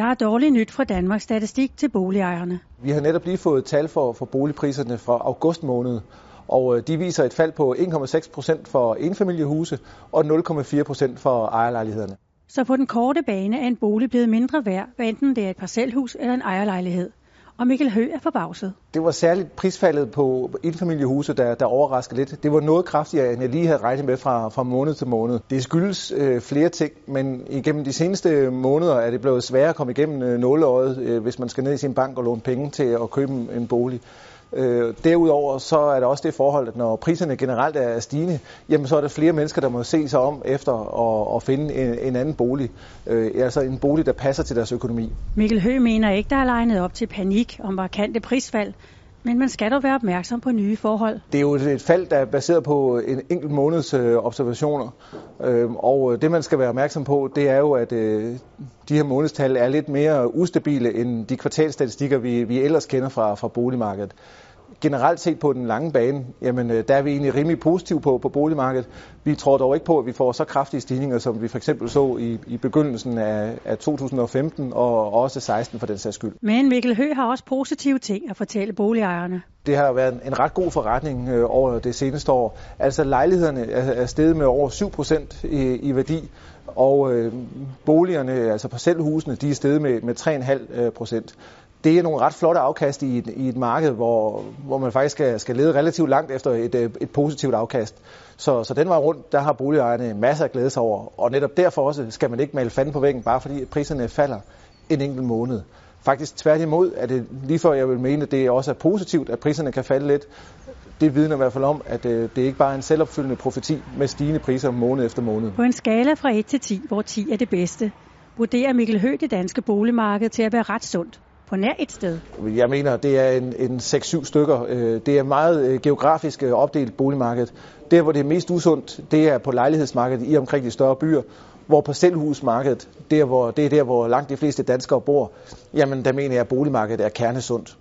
Der er dårligt nyt fra Danmarks Statistik til boligejerne. Vi har netop lige fået tal for, for boligpriserne fra august måned, og øh, de viser et fald på 1,6 procent for enfamiliehuse og 0,4 procent for ejerlejlighederne. Så på den korte bane er en bolig blevet mindre værd, hvad enten det er et parcelhus eller en ejerlejlighed. Og Mikkel Hø er forbavset. Det var særligt prisfaldet på enfamiliehuse, der, der overraskede lidt. Det var noget kraftigere, end jeg lige havde regnet med fra, fra måned til måned. Det skyldes øh, flere ting, men igennem de seneste måneder er det blevet sværere at komme igennem øh, nåleøjet, øh, hvis man skal ned i sin bank og låne penge til at købe en bolig. Øh, derudover så er der også det forhold, at når priserne generelt er stigende, jamen så er der flere mennesker, der må se sig om efter at, at finde en, en anden bolig. Øh, altså en bolig, der passer til deres økonomi. Mikkel Høgh mener ikke, der er legnet op til panik om markante prisfald, men man skal dog være opmærksom på nye forhold. Det er jo et fald, der er baseret på en enkelt måneds øh, observationer. Øhm, øh, og det, man skal være opmærksom på, det er jo, at øh, de her månedstal er lidt mere ustabile end de kvartalstatistikker, vi, vi ellers kender fra, fra boligmarkedet generelt set på den lange bane, jamen øh, der er vi egentlig rimelig positive på, på boligmarkedet. Vi tror dog ikke på, at vi får så kraftige stigninger, som vi for eksempel så i, i begyndelsen af, af 2015 og også 16 for den sags skyld. Men Mikkel Hø har også positive ting at fortælle boligejerne. Det har været en ret god forretning øh, over det seneste år. Altså lejlighederne er, er steget med over 7 procent i, i værdi, og øh, boligerne, altså parcelhusene, de er steget med, med 3,5 procent det er nogle ret flotte afkast i et, i et marked, hvor, hvor man faktisk skal, skal lede relativt langt efter et, øh, et positivt afkast. Så, så den vej rundt, der har boligejerne masser af glæde sig over. Og netop derfor også skal man ikke male fanden på væggen, bare fordi priserne falder en enkelt måned. Faktisk tværtimod er det lige før jeg vil mene, at det også er positivt, at priserne kan falde lidt. Det vidner i hvert fald om, at øh, det ikke bare er en selvopfyldende profeti med stigende priser måned efter måned. På en skala fra 1 til 10, hvor 10 er det bedste, vurderer Mikkel Høgh det danske boligmarked til at være ret sundt på nær et sted? Jeg mener, det er en, en 6-7 stykker. Øh, det er meget øh, geografisk øh, opdelt boligmarked. Der, hvor det er mest usundt, det er på lejlighedsmarkedet i omkring de større byer. Hvor parcelhusmarkedet, der hvor, det er der, hvor langt de fleste danskere bor, jamen der mener jeg, at boligmarkedet er kernesundt.